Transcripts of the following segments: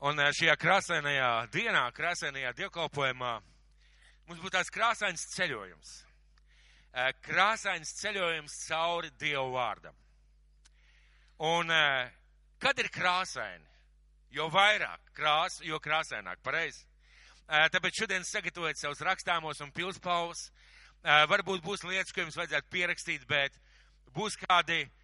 Un eh, šajā krāsainajā dienā, krāsainajā dievkalpojumā mums būtu tāds krāsains ceļojums. Eh, Krāsains ceļojums cauri Dievu vārdam. Un eh, kad ir krāsaini? Jo vairāk krāsa, jo krāsaināk, pareizi. Tāpēc šodien sagatavojiet savus rakstāmos un pilspavus. Varbūt būs lietas, ko jums vajadzētu pierakstīt, bet būs kādi Eh,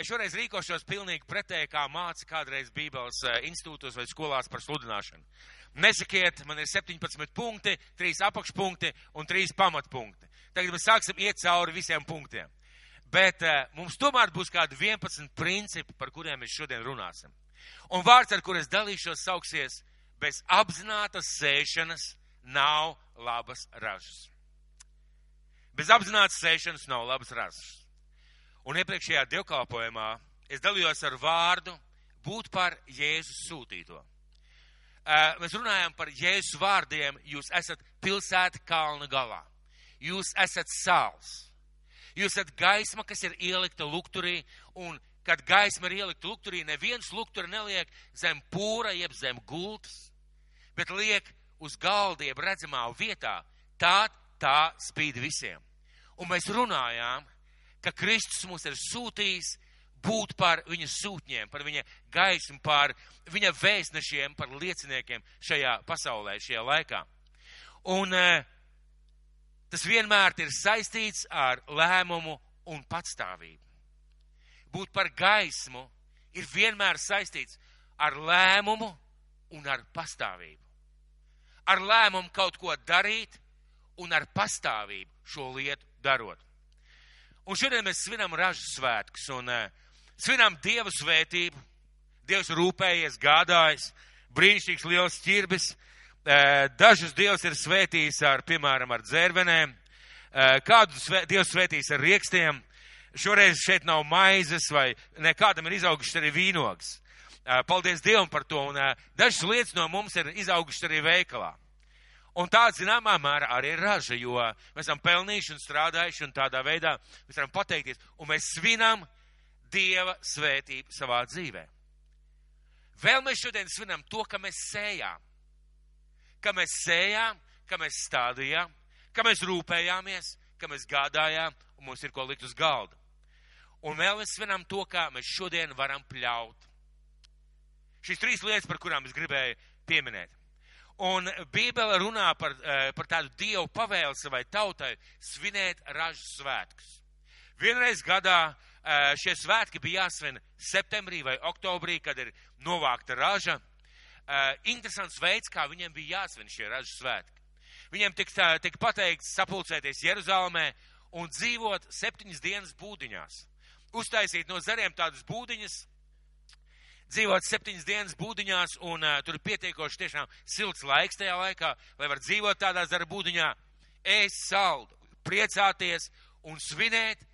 es šoreiz rīkošos pilnīgi pretēji, kā māca kādreiz Bībeles eh, institūtos vai skolās par sludināšanu. Nesakiet, man ir 17 punkti, 3 apakšpunkti un 3 pamatpunkti. Tagad mēs sāksim iet cauri visiem punktiem. Bet uh, mums tomēr būs kādi 11 principi, par kuriem mēs šodien runāsim. Un vārds, ar kur es dalīšos, sauksies, bez apzinātas sēšanas nav labas ražas. Bez apzinātas sēšanas nav labas ražas. Un iepriekšējā dievkalpojumā es dalījos ar vārdu būt par Jēzus sūtīto. Mēs runājam par Jēzus vārdiem, jūs esat pilsēta kalna galā. Jūs esat sāls. Jūs esat gaisma, kas ir ielikta lukturī, un kad gaisma ir ielikta lukturī, neviens lukturi neliek zem pūra, jeb zem gultas, bet liek uz galda, jeb redzamā vietā. Tā, tā spīd visiem. Un mēs runājām ka Kristus mūs ir sūtījis būt par viņa sūtņiem, par viņa gaismu, par viņa vēstnešiem, par lieciniekiem šajā pasaulē, šajā laikā. Un e, tas vienmēr ir saistīts ar lēmumu un patstāvību. Būt par gaismu ir vienmēr saistīts ar lēmumu un ar pastāvību. Ar lēmumu kaut ko darīt un ar pastāvību šo lietu darot. Un šodien mēs svinam ražas svētkus un uh, svinam Dieva svētību. Dievs rūpējies, gādājis, brīnišķīgs liels ķirbis. Uh, dažus Dievs ir svētījis ar, piemēram, ar dzērvenēm, uh, kādu svē, Dievs svētījis ar riekstiem. Šoreiz šeit nav maizes vai nekādam ir izaugušas arī vīnogas. Paldies Dievam par to, un dažas lietas no mums ir izaugušas arī veikalā. Un tā, zināmā mērā, arī ir raža, jo mēs esam pelnījuši un strādājuši, un tādā veidā mēs varam pateikties, un mēs svinam Dieva svētību savā dzīvē. Vēl mēs šodien svinam to, ka mēs sējām, ka mēs sējām, ka mēs stādījām, ka mēs rūpējāmies, ka mēs gādājām, un mums ir ko likt uz galda. Un vēl mēs svinam to, kā mēs šodien varam pļaut. Šīs trīs lietas, par kurām es gribēju pieminēt. Un Bībele runā par, eh, par tādu dievu pavēlu savai tautai svinēt ražu svētkus. Vienreiz gadā eh, šie svētki bija jāsvin septembrī vai oktobrī, kad ir novākta raža. Eh, interesants veids, kā viņiem bija jāsvin šie ražu svētki. Viņiem tika tik pateikts sapulcēties Jeruzalemē un dzīvot septiņas dienas būdiņās. Uztaisīt no zariem tādas būdiņas, dzīvot septiņas dienas būdiņās, un uh, tur ir pietiekoši tiešām silts laiks tajā laikā, lai var dzīvot tādā zara būdiņā, ēst saldu, priecāties un svinēt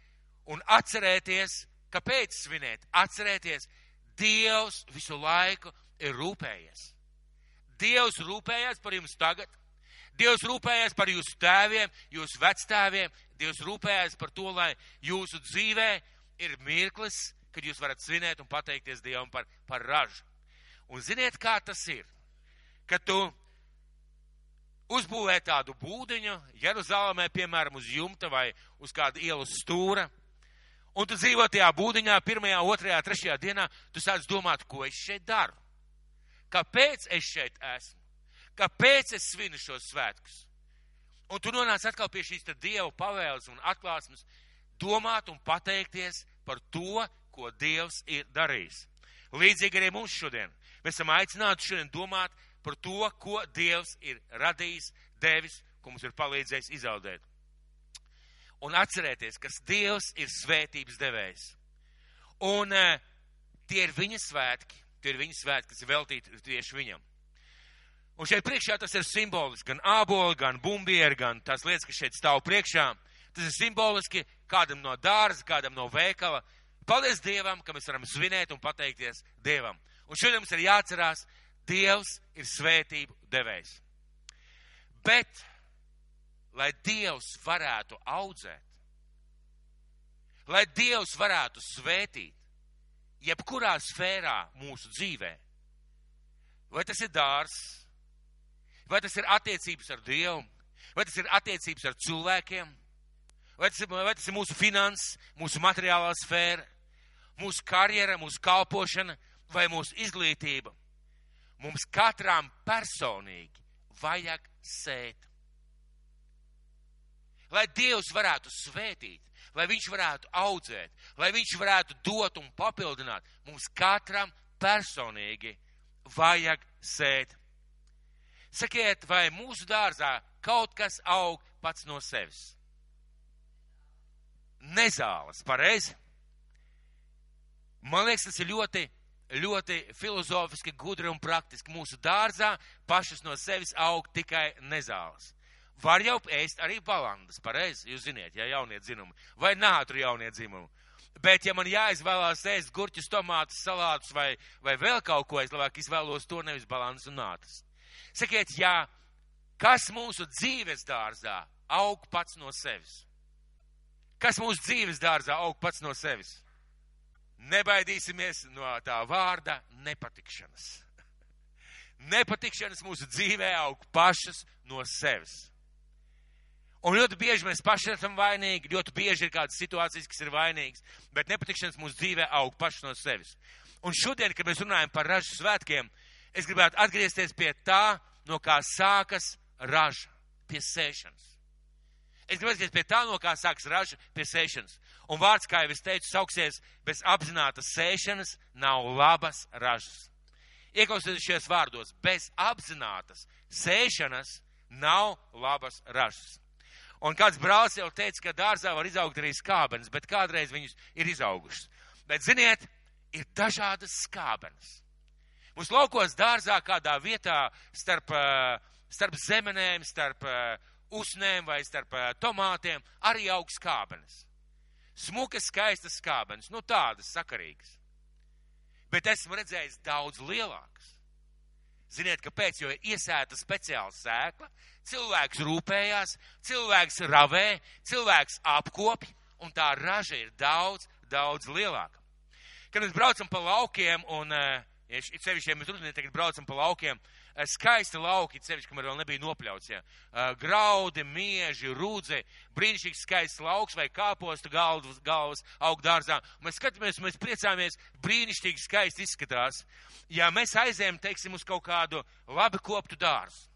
un atcerēties, kāpēc svinēt, atcerēties, Dievs visu laiku ir rūpējies. Dievs rūpējies par jums tagad, Dievs rūpējies par jūsu tēviem, jūsu vectēviem, Dievs rūpējies par to, lai jūsu dzīvē ir mirklis, kad jūs varat svinēt un pateikties Dievam par, par ražu. Un ziniet, kā tas ir? Kad tu uzbūvē tādu būdiņu, Jeruzalemē, piemēram, uz jumta vai uz kādu ielas stūra, un tu dzīvo tajā būdiņā pirmajā, otrajā, trešajā dienā, tu sāc domāt, ko es šeit daru. Kāpēc es šeit esmu? Kāpēc es svinu šos svētkus? Un tu nonāc atkal pie šīs Dieva pavēles un atklāsmes, domāt un pateikties par to, ko Dievs ir darījis. Līdzīgi arī mums šodien. Mēs esam aicināti šodien domāt par to, ko Dievs ir radījis, devis, ko mums ir palīdzējis izaudēt. Un atcerēties, ka Dievs ir svētības devējs. Un uh, tie ir viņa svētki, tie ir viņa svētki, kas ir veltīti tieši viņam. Un šeit priekšā tas ir simboliski, gan āboli, gan bumbieri, gan tās lietas, kas šeit stāv priekšā. Tas ir simboliski kādam no dārza, kādam no veikala, Paldies Dievam, ka mēs varam svinēt un pateikties Dievam. Un šodien mums ir jāatcerās, Dievs ir svētību devējs. Bet, lai Dievs varētu audzēt, lai Dievs varētu svētīt, jebkurā sfērā mūsu dzīvē, vai tas ir dārs, vai tas ir attiecības ar Dievu, vai tas ir attiecības ar cilvēkiem, vai tas ir, vai tas ir mūsu finanses, mūsu materiālā sfēra, mūsu karjera, mūsu kalpošana vai mūsu izglītība. Mums katram personīgi vajag sēt. Lai Dievs varētu svētīt, lai Viņš varētu audzēt, lai Viņš varētu dot un papildināt, mums katram personīgi vajag sēt. Sakiet, vai mūsu dārzā kaut kas aug pats no sevis? Nezāles, pareizi? Man liekas, tas ir ļoti, ļoti filozofiski, gudri un praktiski. Mūsu dārzā pašas no sevis aug tikai nezāles. Var jau ēst arī balandas, pareizi, jūs ziniet, ja jaunie dzinumi, vai nātru jaunie dzimumi. Bet, ja man jāizvēlās ēst gurķus, tomātus, salātus vai, vai vēl kaut ko, es labāk izvēlos to nevis balandas un nātras. Sakiet, jā, kas mūsu dzīves dārzā aug pats no sevis? Kas mūsu dzīves dārzā aug pats no sevis? Nebaidīsimies no tā vārda nepatikšanas. Nepatikšanas mūsu dzīvē aug pašas no sevis. Un ļoti bieži mēs paši esam vainīgi, ļoti bieži ir kādas situācijas, kas ir vainīgas, bet nepatikšanas mūsu dzīvē aug paši no sevis. Un šodien, kad mēs runājam par ražu svētkiem, es gribētu atgriezties pie tā, no kā sākas raža, pie sēšanas. Es gribu atgriezties pie tā, no kā sākas raža, pie sēšanas. Un vārds, kā jau es teicu, sauksies bez apzinātas sēšanas nav labas ražas. Ieklausieties šajos vārdos, bez apzinātas sēšanas nav labas ražas. Un kāds brālis jau teica, ka dārzā var izaugt arī skābenes, bet kādreiz viņas ir izaugušas. Bet, ziniet, ir dažādas skābenes. Mums laukos dārzā kādā vietā starp, eh, starp zemenēm, starp eh, usnēm vai starp eh, tomātiem arī aug skābenes. Smukas, skaistas skābenes, nu tādas sakarīgas. Bet esmu redzējis daudz lielākas. Ziniet, kāpēc? Jo ir iesēta speciāla sēkla, cilvēks rūpējās, cilvēks ravē, cilvēks apkopj, un tā raža ir daudz, daudz lielāka. Kad mēs braucam pa laukiem, un, eh, ja sevišķi, ja mēs rudenī tagad braucam pa laukiem, eh, skaisti lauki, sevišķi, kamēr vēl nebija nopļauts, ja, eh, graudi, mieži, rūdze, brīnišķīgs skaists lauks vai kāpostu galvas, galvas aug dārzā. Mēs skatāmies, mēs priecāmies, brīnišķīgi skaisti izskatās. Ja mēs aizējam, teiksim, uz kaut kādu labi koptu dārzu,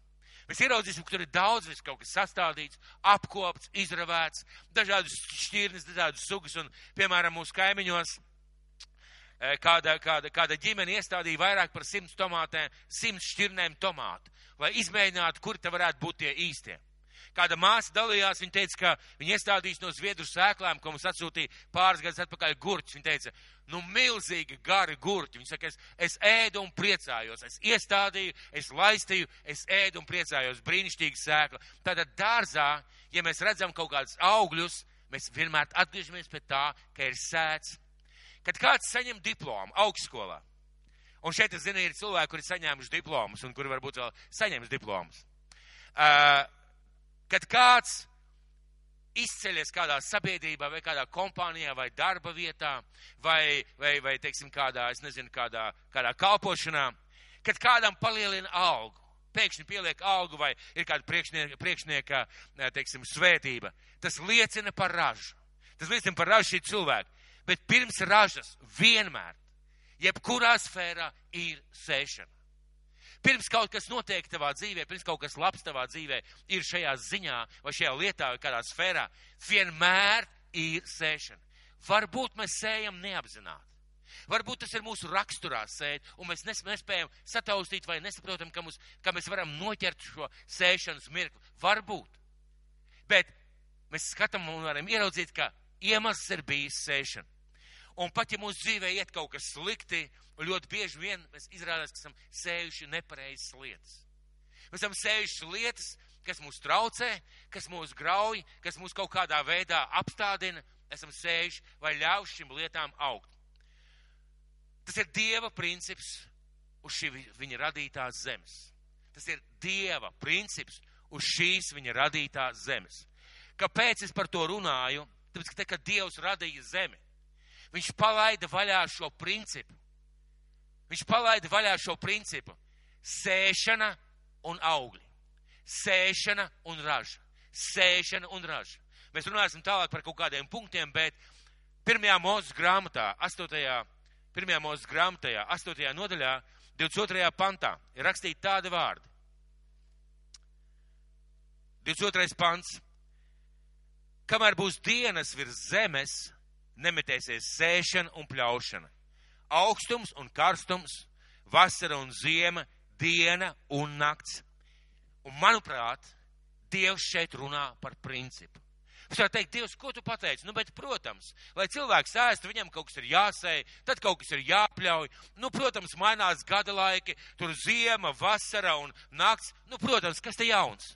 Mēs ieraudzīsim, ka tur ir daudz viss kaut kas sastādīts, apkopts, izravēts, dažādas šķirnes, dažādas sugas, un, piemēram, mūsu kaimiņos eh, kāda, kāda, kāda ģimene iestādīja vairāk par simts tomātēm, simts šķirnēm tomātu, lai izmēģinātu, kur te varētu būt tie īstie. Kāda māsa dalījās, viņa teica, ka viņa iestādīs no zviedru sēklām, ko mums atsūtīja pāris gadus atpakaļ gurķis. Viņa teica, nu milzīgi gari gurķi. Viņa saka, es, es ēdu un priecājos, es iestādīju, es laistīju, es ēdu un priecājos, brīnišķīgi sēkla. Tātad dārzā, ja mēs redzam kaut kādus augļus, mēs vienmēr atgriežamies pie tā, ka ir sēts. Kad kāds saņem diplomu augstskolā, un šeit, es zinu, ir cilvēki, kuri saņēmuši diplomus un kuri varbūt vēl saņems diplomus. Uh, kad kāds izceļas kādā sabiedrībā vai kādā kompānijā vai darba vietā vai, vai, vai teiksim, kādā, es nezinu, kādā, kādā kalpošanā, kad kādam palielina algu, pēkšņi pieliek algu vai ir kāda priekšnieka, priekšnieka teiksim, svētība, tas liecina par ražu. Tas liecina par ražu šī cilvēka. Bet pirms ražas vienmēr, jebkurā sfērā ir sēšana. Pirms kaut kas notiek tavā dzīvē, pirms kaut kas labs tavā dzīvē ir šajā ziņā vai šajā lietā vai kādā sfērā, vienmēr ir sēšana. Varbūt mēs sējam neapzināti. Varbūt tas ir mūsu raksturā sēt, un mēs nespējam sataustīt vai nesaprotam, ka, mums, ka mēs varam noķert šo sēšanas mirkli. Varbūt. Bet mēs skatām un varam ieraudzīt, ka iemesls ir bijis sēšana. Un pat ja mūsu dzīvē iet kaut kas slikti, ļoti bieži vien mēs izrādās, ka esam sējuši nepareizas lietas. Mēs esam sējuši lietas, kas mūs traucē, kas mūs grauj, kas mūs kaut kādā veidā apstādina, esam sējuši vai ļaujuši šīm lietām augt. Tas ir Dieva princips uz šī viņa radītās zemes. Tas ir Dieva princips uz šīs viņa radītās zemes. Kāpēc es par to runāju? Tāpēc, ka te, kad Dievs radīja zemi, Viņš palaida vaļā šo principu. Viņš palaida vaļā šo principu. Sēšana un augļi. Sēšana un raža. Sēšana un raža. Mēs runāsim tālāk par kaut kādiem punktiem, bet pirmajā mūzes grāmatā, 8. Pirmajā mūzes grāmatā, 8. nodaļā, 22. pantā ir rakstīti tādi vārdi. 22. pants. Kamēr būs dienas virs zemes, nemetēsies sēšana un pļaušana. Augstums un karstums, vasara un ziema, diena un nakts. Un manuprāt, Dievs šeit runā par principu. Es varu teikt, Dievs, ko tu pateici? Nu, bet, protams, lai cilvēks ēstu, viņam kaut kas ir jāsēj, tad kaut kas ir jāpļauj. Nu, protams, mainās gada laiki, tur ziema, vasara un nakts. Nu, protams, kas te jauns?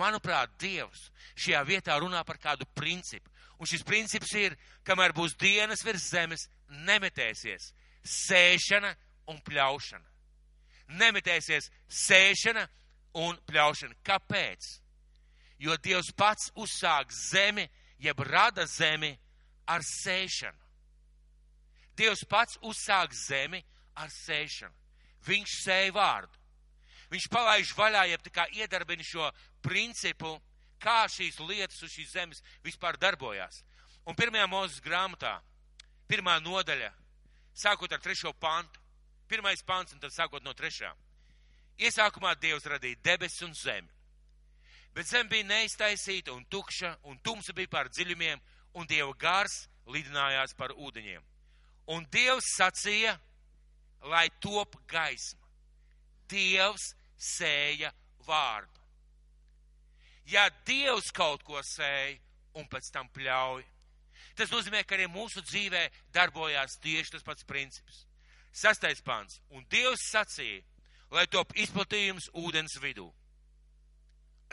Manuprāt, Dievs šajā vietā runā par kādu principu. Un šis princips ir, kamēr būs dienas virs zemes, nemetēsies sēšana un pļaušana. Nemetēsies sēšana un pļaušana. Kāpēc? Jo Dievs pats uzsāk zemi, jeb rada zemi ar sēšanu. Dievs pats uzsāk zemi ar sēšanu. Viņš sēja vārdu. Viņš palaiž vaļā, jeb tā kā iedarbina šo principu, kā šīs lietas uz šīs zemes vispār darbojās. Un pirmajā mūzes grāmatā, pirmā nodaļa, sākot ar trešo pantu, pirmais pants un tad sākot no trešā. Iesākumā Dievs radīja debesis un zemi. Bet zeme bija neiztaisīta un tukša, un tumsa bija pār dziļumiem, un Dieva gars lidinājās par ūdeņiem. Un Dievs sacīja, lai top gaisma. Dievs sēja vārdu. Ja Dievs kaut ko sēja un pēc tam pļauj, tas nozīmē, ka arī mūsu dzīvē darbojās tieši tas pats princips. Sastais pants. Un Dievs sacīja, lai top izplatījums ūdens vidū.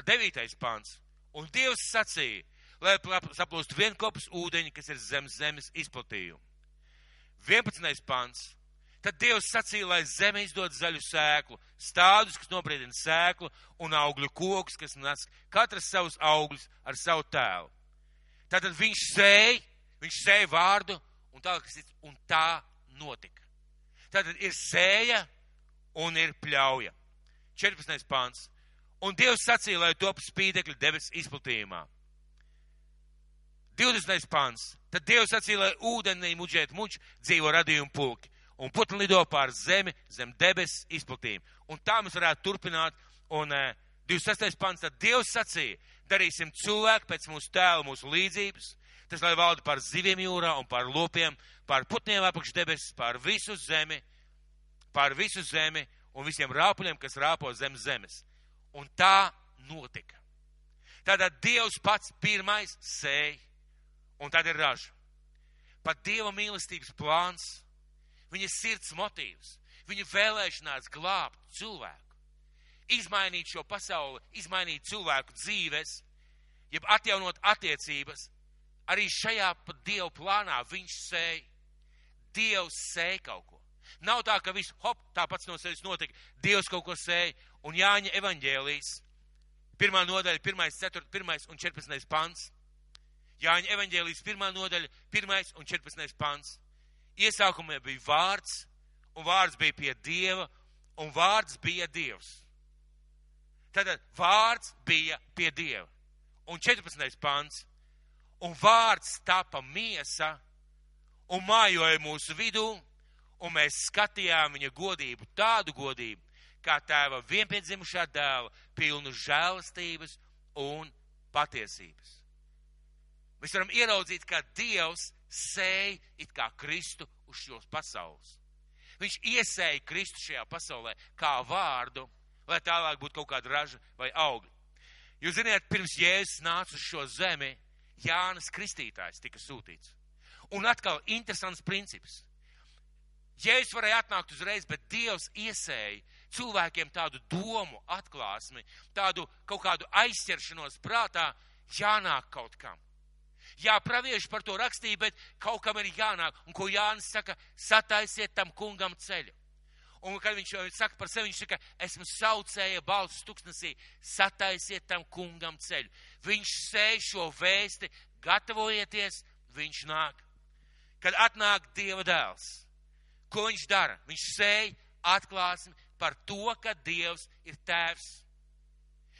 Devītais pants. Un Dievs sacīja, lai saplūst vienkopus ūdeņi, kas ir zem zemes izplatījuma. 11. pants. Tad Dievs sacīja, lai zeme izdod zaļu sēklu, stādus, kas nobriedina sēklu, un augļu kokus, kas nes katrs savus augļus ar savu tēlu. Tātad viņš sēja, viņš sēja vārdu, un tā, un tā notika. Tātad ir sēja un ir pļauja. 14. pāns. Un Dievs sacīja, lai top spīdekļi debes izplatījumā. 20. pāns. Tad Dievs sacīja, lai ūdenī muģēt muģ dzīvo radījumu pulki. Un putni lido pār zemi, zem debesis izplatījumu. Un tā mēs varētu turpināt. Un eh, 26. pāns. Tad Dievs sacīja, darīsim cilvēku pēc mūsu tēla, mūsu līdzības. Tas, lai valda pār ziviem jūrā un pār lopiem, pār putniem apakš debesis, pār visu zemi, pār visu zemi un visiem rāpuļiem, kas rāpo zem zemes Un tā notika. Tātad Dievs pats pirmais sēja, un tad ir raža. Pat Dieva mīlestības plāns, viņa sirds motīvs, viņa vēlēšanās glābt cilvēku, izmainīt šo pasauli, izmainīt cilvēku dzīves, jeb atjaunot attiecības, arī šajā pat Dieva plānā viņš sēja. Dievs sēja kaut ko. Nav tā, ka viss, hop, tā pats no sevis notika. Dievs kaut ko sēja, un Jāņa evaņģēlīs, pirmā nodaļa, pirmais, ceturt, pirmais un 14. pants. Jāņa evaņģēlīs, pirmā nodaļa, pirmais un 14. pants. Iesākumā bija vārds, un vārds bija pie Dieva, un vārds bija Dievs. Tātad vārds bija pie Dieva. Un 14. pants. Un vārds tapa miesa un mājoja mūsu vidū, un mēs skatījām viņa godību, tādu godību, kā tēva vienpiedzimušā dēla, pilnu žēlastības un patiesības. Mēs varam ieraudzīt, kā Dievs sēja it kā Kristu uz šos pasaules. Viņš iesēja Kristu šajā pasaulē kā vārdu, lai tālāk būtu kaut kāda raža vai augļi. Jūs zināt, pirms Jēzus nāca uz šo zemi, Jānis Kristītājs tika sūtīts. Un atkal interesants princips. Jēzus varēja atnākt uzreiz, bet Dievs iesēja cilvēkiem tādu domu atklāsmi, tādu kaut kādu aizķeršanos prātā, jānāk kaut kam. Jā, pravieši par to rakstīja, bet kaut kam ir jānāk. Un ko Jānis saka, sataisiet tam kungam ceļu. Un, kad viņš saka par sevi, viņš saka, esmu saucēja balss tuksnesī, sataisiet tam kungam ceļu. Viņš sēž šo vēsti, gatavojieties, viņš nāk. Kad atnāk Dieva dēls, ko viņš dara? Viņš sēž atklāsmi par to, ka Dievs ir tēvs.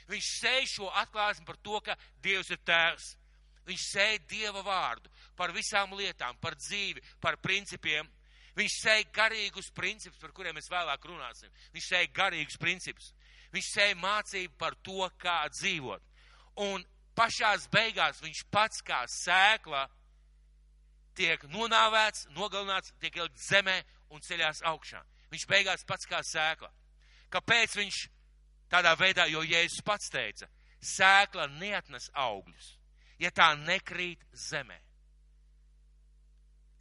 Viņš sēž šo atklāsmi par to, ka Dievs ir tēvs. Viņš sēž Dieva vārdu par visām lietām, par dzīvi, par principiem. Viņš sēž garīgus principus, par kuriem mēs vēlāk runāsim. Viņš sēž garīgus principus. Viņš sēž mācību par to, kā dzīvot. Un pašās beigās viņš pats kā sēkla tiek nonāvēts, nogalināts, tiek ielikt zemē un ceļās augšā. Viņš beigās pats kā sēkla. Kāpēc viņš tādā veidā, jo Jēzus pats teica, sēkla neatnes augļus, ja tā nekrīt zemē.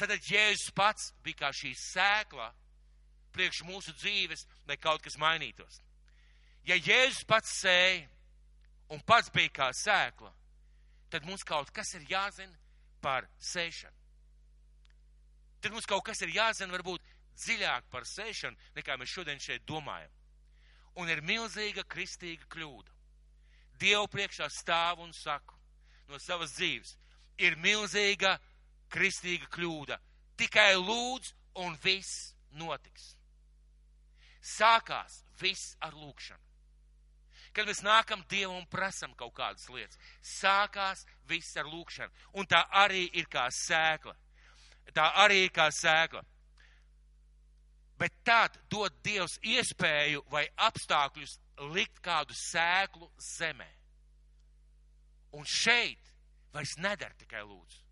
Tad Jēzus pats bija kā šī sēkla priekš mūsu dzīves, lai kaut kas mainītos. Ja Jēzus pats sēja un pats bija kā sēkla, tad mums kaut kas ir jāzina par sēšanu. Tad mums kaut kas ir jāzina varbūt dziļāk par sēšanu, nekā mēs šodien šeit domājam. Un ir milzīga kristīga kļūda. Dievu priekšā stāv un saku no savas dzīves. Ir milzīga kristīga kļūda. Tikai lūdz un viss notiks. Sākās viss ar lūkšanu. Kad mēs nākam Dievam un prasam kaut kādas lietas, sākās viss ar lūkšanu. Un tā arī ir kā sēkla. Tā arī ir kā sēkla. Bet tad dod Dievs iespēju vai apstākļus likt kādu sēklu zemē. Un šeit vairs nedara tikai lūdzu.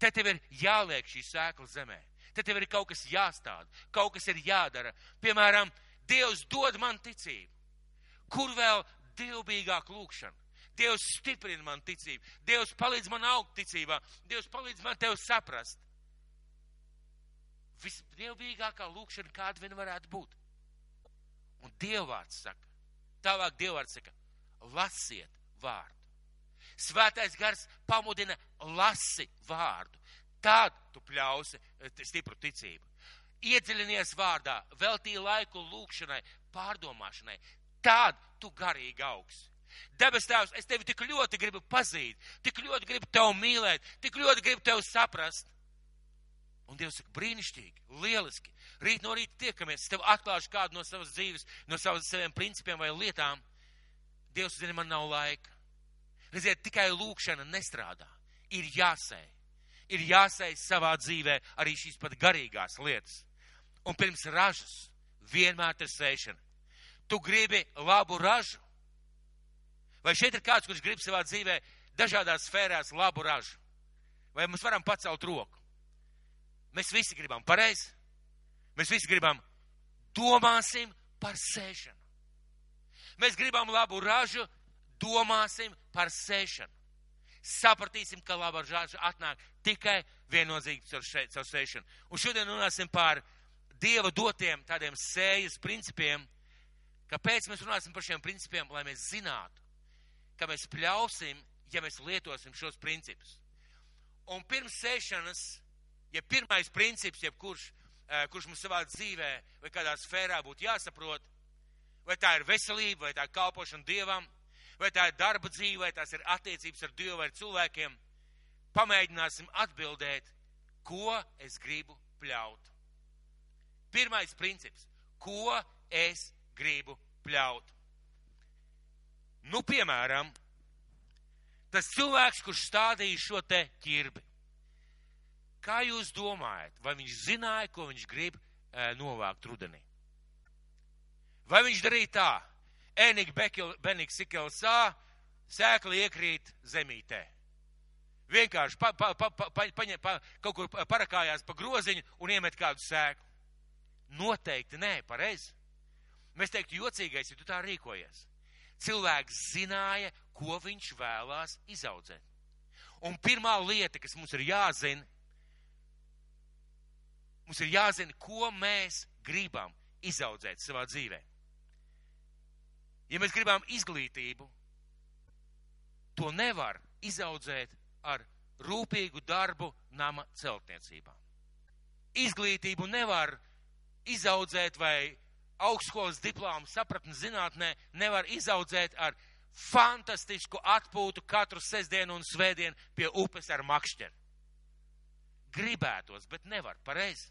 Te tev ir jāliek šī sēkla zemē. Te tev ir kaut kas jāstāda, kaut kas ir jādara. Piemēram, Dievs dod man ticību. Kur vēl dievbijīgāk lūkšana? Dievs stiprina man ticību, Dievs palīdz man augt ticībā, Dievs palīdz man tevi saprast. Visdievbijīgākā lūkšana, kāda vien varētu būt. Un Dievvvārds saka, tālāk Dievvvārds saka, lasiet vārdu. Svētais gars pamudina lasi vārdu. Tad tu pļausi eh, stipru ticību. Iedziļinies vārdā, veltīja laiku lūkšanai, pārdomāšanai, tad tu garīgi augsi. Debes Tēvs, es tevi tik ļoti gribu pazīt, tik ļoti gribu tevi mīlēt, tik ļoti gribu tevi saprast. Un Dievs saka, brīnišķīgi, lieliski. Rīt no rīta tiekamies, es tev atklāšu kādu no savas dzīves, no savas saviem principiem vai lietām. Dievs zina, man nav laika. Redziet, tikai lūkšana nestrādā. Ir jāsēj. Ir jāsēj savā dzīvē arī šīs pat garīgās lietas. Un pirms ražas vienmēr ir sēšana tu gribi labu ražu? Vai šeit ir kāds, kurš grib savā dzīvē dažādās sfērās labu ražu? Vai mēs varam pacelt roku? Mēs visi gribam pareizi. Mēs visi gribam domāsim par sēšanu. Mēs gribam labu ražu, domāsim par sēšanu. Sapratīsim, ka laba raža atnāk tikai viennozīmīgi caur, šeit, caur sēšanu. Un šodien runāsim par Dieva dotiem tādiem sējas principiem, Kāpēc mēs runāsim par šiem principiem? Lai mēs zinātu, ka mēs pļausim, ja mēs lietosim šos principus. Un pirms sēšanas, ja pirmais princips, jebkurš, eh, kurš mums savā dzīvē vai kādā sfērā būtu jāsaprot, vai tā ir veselība, vai tā ir kalpošana Dievam, vai tā ir darba dzīve, vai tās ir attiecības ar Dievu vai ar cilvēkiem, pamēģināsim atbildēt, ko es gribu pļaut. Pirmais princips - ko es gribu pļaut. Nu, piemēram, tas cilvēks, kurš stādīja šo te ķirbi. Kā jūs domājat, vai viņš zināja, ko viņš grib e, novākt rudenī? Vai viņš darīja tā? Ēnik Benik Sikelsā sēkla iekrīt zemītē. Vienkārši pa, pa, pa, pa, pa, paņem, pa, kaut kur parakājās pa groziņu un iemet kādu sēklu. Noteikti nē, pareizi. Mēs teiktu, jocīgais, ja tu tā rīkojies. Cilvēks zināja, ko viņš vēlās izaudzēt. Un pirmā lieta, kas mums ir jāzina, mums ir jāzina, ko mēs gribam izaudzēt savā dzīvē. Ja mēs gribam izglītību, to nevar izaudzēt ar rūpīgu darbu nama celtniecībā. Izglītību nevar izaudzēt vai augstskolas diplomu sapratni zinātnē nevar izaudzēt ar fantastisku atpūtu katru sestdienu un svētdienu pie upes ar makšķeri. Gribētos, bet nevar, pareizi.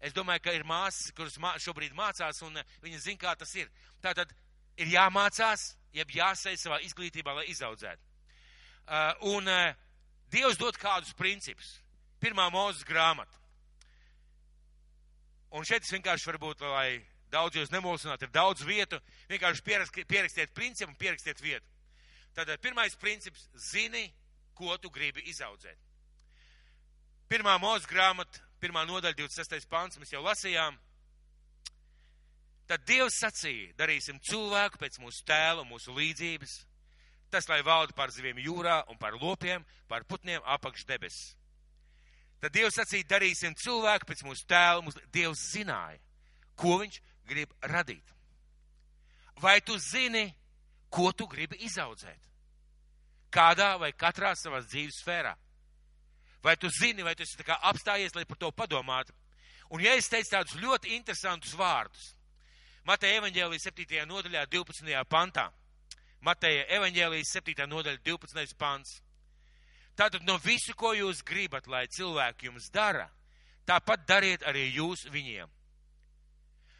Es domāju, ka ir māsas, kuras mā, šobrīd mācās, un viņas zina, kā tas ir. Tātad ir jāmācās, jeb jāsēj savā izglītībā, lai izaudzētu. Uh, un uh, Dievs dod kādus principus. Pirmā mūzes grāmata. Un šeit es vienkārši varbūt, lai daudz jūs nemulsinātu, ir daudz vietu, vienkārši pierakstiet principu un pierakstiet vietu. Tātad pirmais princips - zini, ko tu gribi izaudzēt. Pirmā mūzes grāmata, pirmā nodaļa, 26. pāns, mēs jau lasījām. Tad Dievs sacīja, darīsim cilvēku pēc mūsu tēla mūsu līdzības, tas, lai valda par zivīm jūrā un par lopiem, par putniem apakš debesis. Tad Dievs sacīja, darīsim cilvēku pēc mūsu tēla, mūsu... Dievs zināja, ko viņš grib radīt. Vai tu zini, ko tu gribi izaudzēt? Kādā vai katrā savas dzīves sfērā? Vai tu zini, vai tu esi apstājies, lai par to padomātu? Un ja es teicu tādus ļoti interesantus vārdus, Mateja evaņģēlijas 7. nodaļā 12. pantā, Mateja evaņģēlijas 7. nodaļa 12. pants. Tātad no visu, ko jūs gribat, lai cilvēki jums dara, tāpat dariet arī jūs viņiem.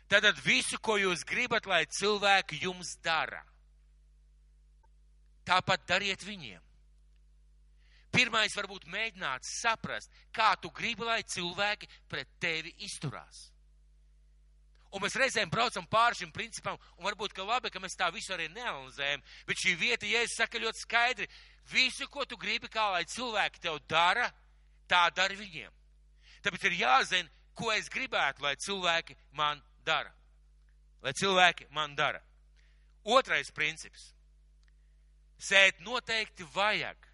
Tātad visu, ko jūs gribat, lai cilvēki jums dara, tāpat dariet viņiem. Pirmais varbūt mēģināt saprast, kā tu gribi, lai cilvēki pret tevi izturās. Un mēs reizēm braucam pāri šim principam, un varbūt, ka labi, ka mēs tā visu arī neanalizējam, bet šī vieta, ja es saku ļoti skaidri, visu, ko tu gribi, kā lai cilvēki tev dara, tā dari viņiem. Tāpēc ir jāzina, ko es gribētu, lai cilvēki man dara. Lai cilvēki man dara. Otrais princips. Sēt noteikti vajag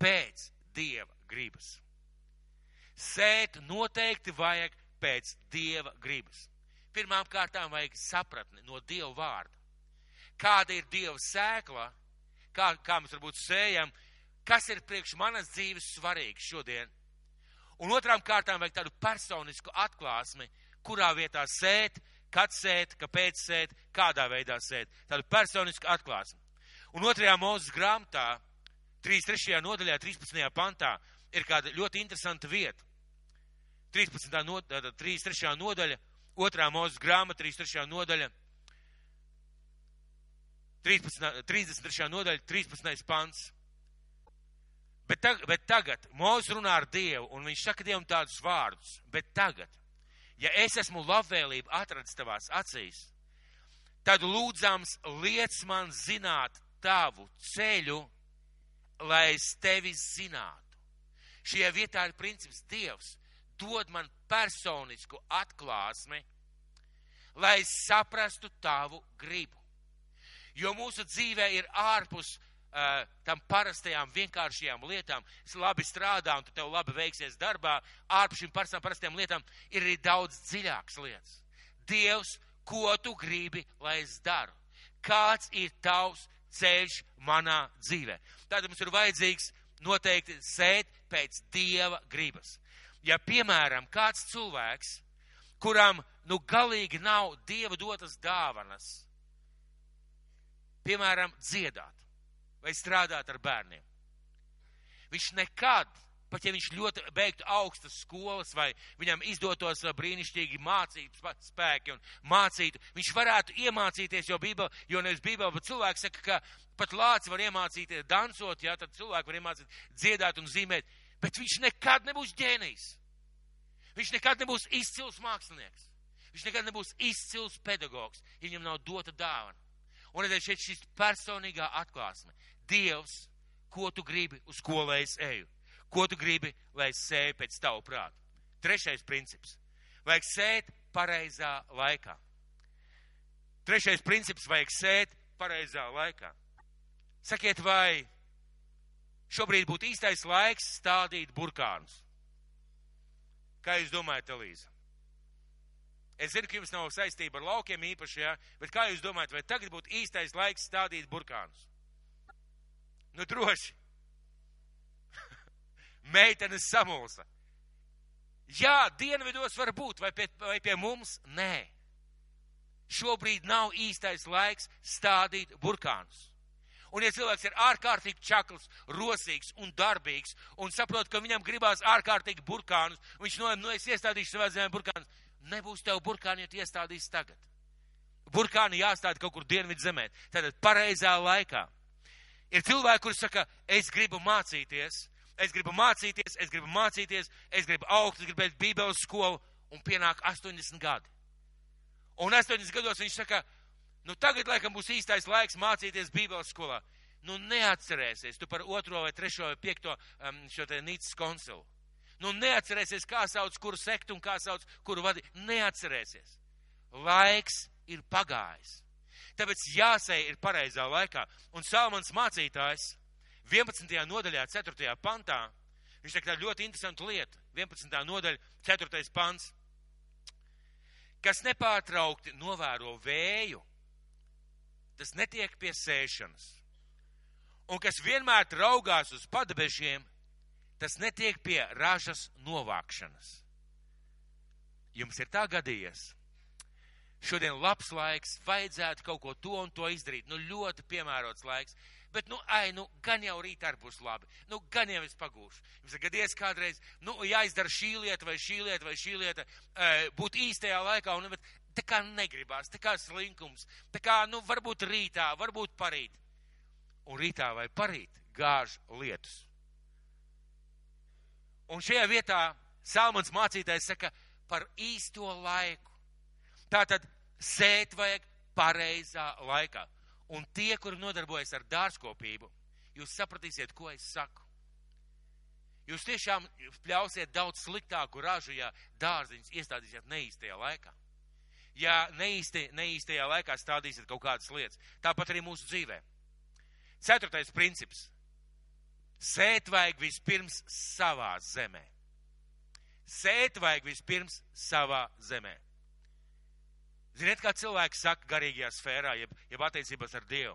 pēc Dieva gribas. Sēt noteikti vajag pēc Dieva gribas. Pirmām kārtām vajag sapratni no Dieva vārda. Kāda ir Dieva sēkla, kā, kā mēs varbūt sējam, kas ir priekš manas dzīves svarīgs šodien. Un otrām kārtām vajag tādu personisku atklāsmi, kurā vietā sēt, kad sēt, kāpēc sēt, kādā veidā sēt. Tādu personisku atklāsmi. Un otrajā mūzes grāmatā 3. nodaļā, 13. pantā ir kāda ļoti interesanta vieta. 13. nodaļa, 33. nodaļa, 2. mūzes grāmata, 33. nodaļa, 13, 33. nodaļa, 13. pants. Bet, tag, bet tagad Mūzes runā ar Dievu, un viņš saka Dievam tādus vārdus. Bet tagad, ja es esmu labvēlību atradis tavās acīs, tad lūdzams liec man zināt tavu ceļu lai es tevi zinātu. Šajā vietā ir princips Dievs dod man personisku atklāsmi, lai es saprastu tavu gribu. Jo mūsu dzīvē ir ārpus uh, tam parastajām vienkāršajām lietām. Es labi strādāju, un tu tev labi veiksies darbā. Ārpus šīm parastajām lietām ir arī daudz dziļākas lietas. Dievs, ko tu gribi, lai es daru? Kāds ir tavs ceļš manā dzīvē? Tātad mums ir vajadzīgs noteikti sēt pēc Dieva gribas. Ja, piemēram, kāds cilvēks, kuram nu galīgi nav Dieva dotas dāvanas, piemēram, dziedāt vai strādāt ar bērniem, viņš nekad pat ja viņš ļoti beigtu augstas skolas vai viņam izdotos brīnišķīgi mācību spēki un mācītu, viņš varētu iemācīties, jo Bībele, jo nevis Bībele, bet cilvēks saka, ka pat lāci var iemācīties dansot, jā, tad cilvēki var iemācīt dziedāt un zīmēt, bet viņš nekad nebūs ģēnijs. Viņš nekad nebūs izcils mākslinieks. Viņš nekad nebūs izcils pedagogs, ja viņam nav dota dāvana. Un redzēt, šeit šis personīgā atklāsme. Dievs, ko tu gribi, uz ko lai es eju? Ko tu gribi, lai es sēju pēc tavu prātu? Trešais princips. Vajag sēt pareizā laikā. Trešais princips - vajag sēt pareizā laikā. Sakiet, vai šobrīd būtu īstais laiks stādīt burkānus? Kā jūs domājat, Elīza? Es zinu, ka jums nav saistība ar laukiem īpaši, jā, bet kā jūs domājat, vai tagad būtu īstais laiks stādīt burkānus? Nu, droši meitenes samulsa. Jā, dienvidos var būt, vai pie, vai pie mums? Nē. Šobrīd nav īstais laiks stādīt burkānus. Un, ja cilvēks ir ārkārtīgi čakls, rosīgs un darbīgs, un saprot, ka viņam gribās ārkārtīgi burkānus, viņš nolēma, nu, es iestādīšu savā zemē burkānus, nebūs tev burkāni, ja tu iestādīsi tagad. Burkāni jāstāda kaut kur dienvidu zemē, tātad pareizā laikā. Ir cilvēki, kuri saka, es gribu mācīties, es gribu mācīties, es gribu mācīties, es gribu augt, es gribu iet bībeles skolu, un pienāk 80 gadi. Un 80 gados viņš saka, nu tagad laikam būs īstais laiks mācīties bībeles skolā. Nu neatcerēsies tu par otro vai trešo vai piekto um, šo te Nīcas konsilu. Nu neatcerēsies, kā sauc kuru sektu un kā sauc kuru vadi. Neatcerēsies. Laiks ir pagājis. Tāpēc jāsēj ir pareizā laikā. Un Salmans mācītājs 11. nodaļā, 4. pantā, viņš saka tādu ļoti interesantu lietu. 11. nodaļa, 4. pants. Kas nepārtraukti novēro vēju, tas netiek pie sēšanas. Un kas vienmēr raugās uz padebešiem, tas netiek pie ražas novākšanas. Jums ir tā gadījies. Šodien labs laiks, vajadzētu kaut ko to un to izdarīt. Nu, ļoti piemērots laiks. Bet, nu, ai, nu, gan jau rīt arī būs labi. Nu, gan jau es pagūšu. Jums ir gadies kādreiz, nu, jāizdara šī lieta vai šī lieta vai šī lieta, e, būt īstajā laikā, un, bet tā kā negribās, tā kā slinkums, tā kā, nu, varbūt rītā, varbūt parīt. Un rītā vai parīt gāž lietus. Un šajā vietā Salmans mācītājs saka par īsto laiku. Tātad sēt vajag pareizā laikā. Un tie, kuri nodarbojas ar dārzkopību, jūs sapratīsiet, ko es saku. Jūs tiešām pļausiet daudz sliktāku ražu, ja dārziņus iestādīsiet neīstajā laikā. Ja neīsti, neīstajā laikā stādīsiet kaut kādas lietas. Tāpat arī mūsu dzīvē. Ceturtais princips. Sēt vajag vispirms savā zemē. Sēt vajag vispirms savā zemē. Ziniet, kā cilvēki saka garīgajā sfērā, jeb, jeb attiecībās ar Dievu?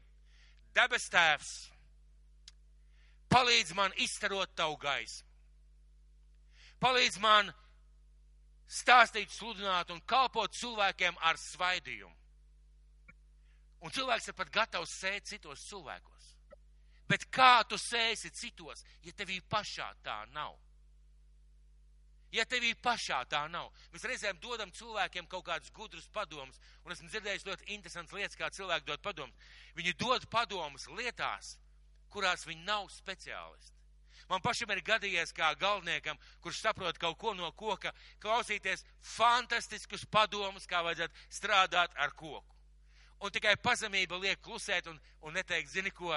Debes tēvs, palīdz man izstarot tavu gaismu. Palīdz man stāstīt, sludināt un kalpot cilvēkiem ar svaidījumu. Un cilvēks ir pat gatavs sēt citos cilvēkos. Bet kā tu sēsi citos, ja tevī pašā tā nav? Ja tevī pašā tā nav. Mēs reizēm dodam cilvēkiem kaut kādus gudrus padomus, un esmu dzirdējis ļoti interesants lietas, kā cilvēki dod padomus. Viņi dod padomus lietās, kurās viņi nav speciālisti. Man pašam ir gadījies kā galveniekam, kurš saprot kaut ko no koka, klausīties fantastiskus padomus, kā vajadzētu strādāt ar koku. Un tikai pazemība liek klusēt un, un neteikt, zini ko,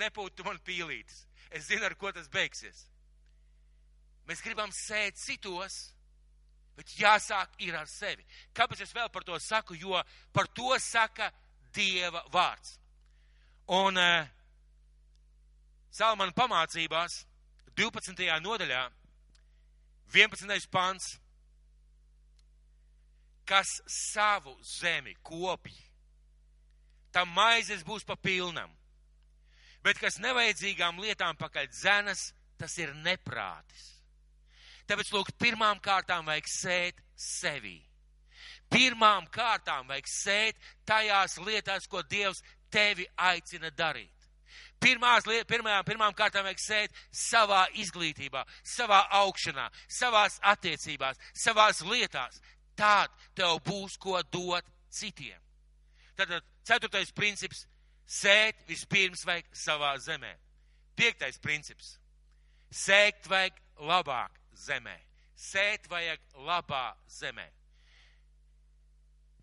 nepūtu man pīlītis. Es zinu, ar ko tas beigsies. Mēs gribam sēt citos, bet jāsāk ir ar sevi. Kāpēc es vēl par to saku? Jo par to saka Dieva vārds. Un uh, Salmana pamācībās 12. nodaļā 11. pants, kas savu zemi kopj, tam maizes būs pa pilnam, bet kas nevajadzīgām lietām pakaļ dzenas, tas ir neprātis. Tāpēc, lūk, pirmām kārtām vajag sēt sevī. Pirmām kārtām vajag sēt tajās lietās, ko Dievs tevi aicina darīt. Pirmās, pirmajām, pirmām kārtām vajag sēt savā izglītībā, savā augšanā, savās attiecībās, savās lietās. Tād tev būs ko dot citiem. Tātad ceturtais princips - sēt vispirms vajag savā zemē. Piektais princips - sēkt vajag labāk zemē. Sēt vajag labā zemē.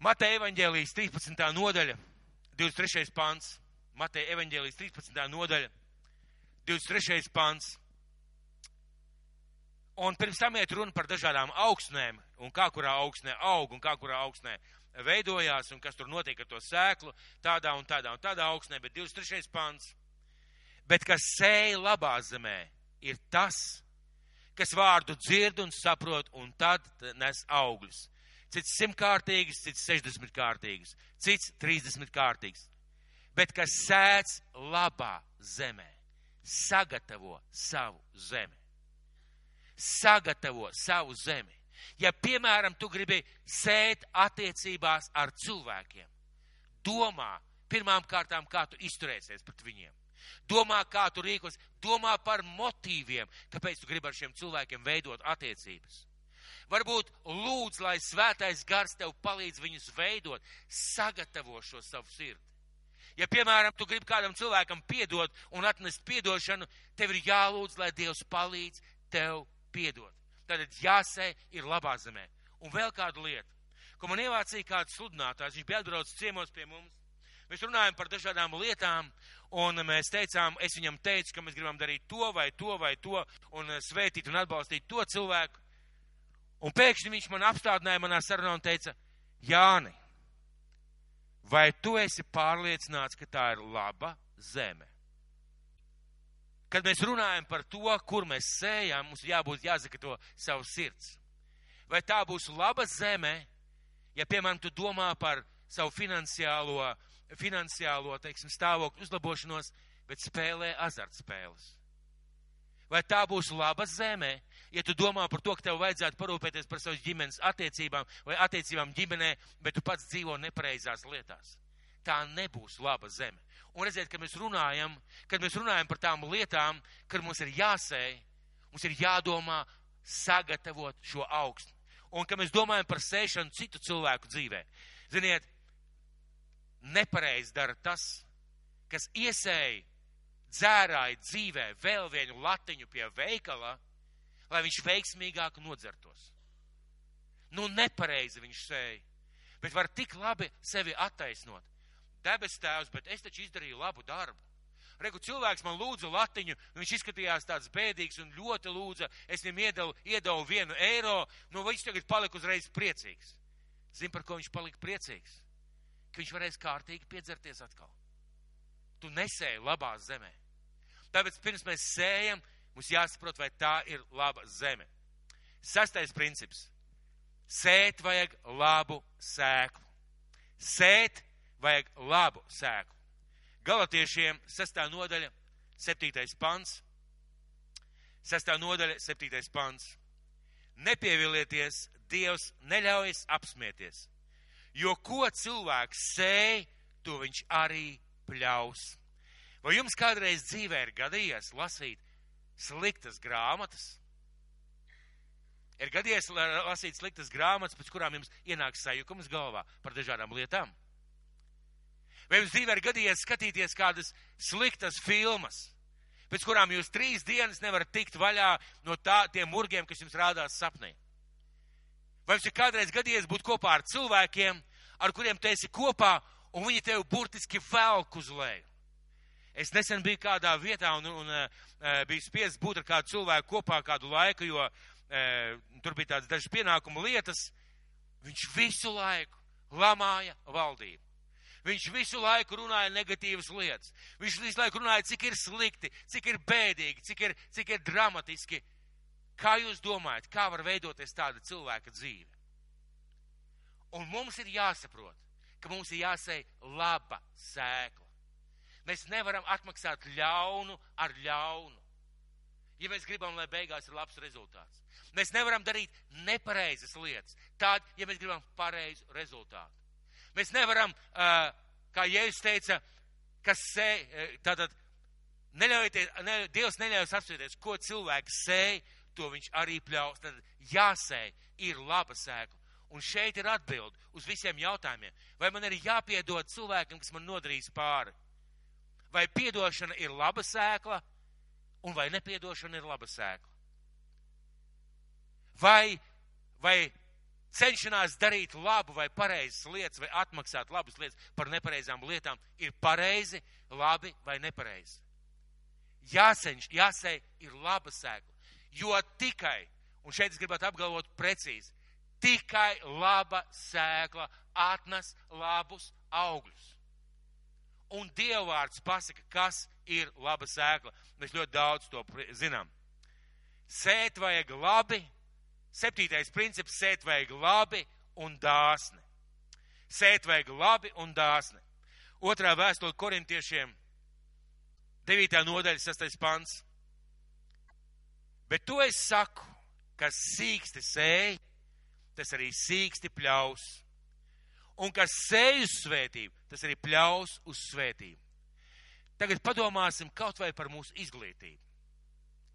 Mateja evaņģēlijas 13. nodaļa, 23. pants. Mateja evaņģēlijas 13. nodaļa, 23. pants. Un pirms tam iet runa par dažādām augsnēm, un kā kurā augsnē aug, un kā kurā augsnē veidojās, un kas tur notiek ar to sēklu, tādā un tādā un tādā augsnē, bet 23. pants. Bet kas sēja labā zemē, ir tas, kas vārdu dzird un saprot, un tad nes augļus. Cits simtkārtīgs, cits sešdesmitkārtīgs, cits trīsdesmitkārtīgs. Bet kas sēdz labā zemē, sagatavo savu zemi. Sagatavo savu zemi. Ja, piemēram, tu gribi sēt attiecībās ar cilvēkiem, domā pirmām kārtām, kā tu izturēsies pret viņiem Domā, kā tu rīkos, domā par motīviem, kāpēc tu gribi ar šiem cilvēkiem veidot attiecības. Varbūt lūdz, lai svētais gars tev palīdz viņus veidot, sagatavo šo savu sirdi. Ja, piemēram, tu gribi kādam cilvēkam piedot un atnest piedošanu, tev ir jālūdz, lai Dievs palīdz tev piedot. Tad jāsē ir labā zemē. Un vēl kādu lietu, ko man ievācīja kāds sludinātājs, viņš bija atbraucis ciemos pie mums. Mēs runājam par dažādām lietām, un mēs teicām, es viņam teicu, ka mēs gribam darīt to vai to vai to, un svētīt un atbalstīt to cilvēku. Un pēkšņi viņš man apstādināja manā sarunā un teica, Jāni, vai tu esi pārliecināts, ka tā ir laba zeme? Kad mēs runājam par to, kur mēs sējam, mums jābūt jāsaka to savu sirds. Vai tā būs laba zeme, ja, piemēram, tu domā par savu finansiālo, finansiālo teiksim, stāvokļu uzlabošanos, bet spēlē azartspēles? Vai tā būs laba zeme, ja tu domā par to, ka tev vajadzētu parūpēties par savas ģimenes attiecībām vai attiecībām ģimenē, bet tu pats dzīvo nepareizās lietās? Tā nebūs laba zeme. Un redziet, kad mēs runājam, kad mēs runājam par tām lietām, kad mums ir jāsēj, mums ir jādomā sagatavot šo augstu. Un, kad mēs domājam par sēšanu citu cilvēku dzīvē, ziniet, nepareizi dara tas, kas iesēja dzērāja dzīvē vēl vienu latiņu pie veikala, lai viņš veiksmīgāk nodzertos. Nu, nepareizi viņš sēja, bet var tik labi sevi attaisnot. Debes tēvs, bet es taču izdarīju labu darbu. Regu cilvēks man lūdza latiņu, viņš izskatījās tāds bēdīgs un ļoti lūdza, es viņam iedavu, iedavu vienu eiro, nu viņš tagad palika uzreiz priecīgs. Zin, par ko viņš palika priecīgs? Ka viņš varēs kārtīgi piedzerties atkal. Tu nesēji labā zemē. Tāpēc pirms mēs sējam, mums jāsaprot, vai tā ir laba zeme. Sastais princips. Sēt vajag labu sēklu. Sēt vajag labu sēklu. Galatiešiem sestā nodaļa, septītais pants. Sestā nodaļa, septītais pants. Nepievilieties, Dievs neļaujas apsmieties, jo ko cilvēks sēj, to viņš arī pļaus. Vai jums kādreiz dzīvē ir gadījies lasīt sliktas grāmatas? Ir gadījies lasīt sliktas grāmatas, pēc kurām jums ienāk sajukums galvā par dažādām lietām? Vai jums dzīvē ir gadījies skatīties kādas sliktas filmas, pēc kurām jūs trīs dienas nevarat tikt vaļā no tā, tiem murgiem, kas jums rādās sapnī? Vai jums ir kādreiz gadījies būt kopā ar cilvēkiem, ar kuriem tu esi kopā, un viņi tevi burtiski velk uz leju? Es nesen biju kādā vietā un, un, un uh, biju spiests būt ar kādu cilvēku kopā kādu laiku, jo uh, tur bija tādas dažas pienākumu lietas. Viņš visu laiku lamāja valdību. Viņš visu laiku runāja negatīvas lietas. Viņš visu laiku runāja, cik ir slikti, cik ir bēdīgi, cik ir, cik ir dramatiski. Kā jūs domājat, kā var veidoties tāda cilvēka dzīve? Un mums ir jāsaprot, ka mums ir jāsēj laba sēkla. Mēs nevaram atmaksāt ļaunu ar ļaunu. Ja mēs gribam, lai beigās ir labs rezultāts. Mēs nevaram darīt nepareizas lietas, tad, ja mēs gribam pareizu rezultātu. Mēs nevaram, kā Jēzus teica, kas sē, tātad neļaujieties, ne, Dievs neļaujas apsvieties, ko cilvēks sēj, to viņš arī pļaus. Tad jāsēj ir laba sēkla. Un šeit ir atbild uz visiem jautājumiem. Vai man ir jāpiedod cilvēkam, kas man nodarīs pāri? vai piedošana ir laba sēkla, un vai nepiedošana ir laba sēkla. Vai, vai cenšanās darīt labu vai pareizas lietas, vai atmaksāt labas lietas par nepareizām lietām, ir pareizi, labi vai nepareizi. Jāseņš, jāsēj ir laba sēkla, jo tikai, un šeit es gribētu apgalvot precīzi, tikai laba sēkla atnes labus augļus un Dievvvārds pasaka, kas ir laba sēkla. Mēs ļoti daudz to zinām. Sēt vajag labi, septītais princips - sēt vajag labi un dāsni. Sēt vajag labi un dāsni. Otrā vēstule korintiešiem, 9. nodaļa, 6. pants. Bet to es saku, kas sīksti sēj, tas arī sīksti pļaus un kas sēž uz svētību, tas arī pļaus uz svētību. Tagad padomāsim kaut vai par mūsu izglītību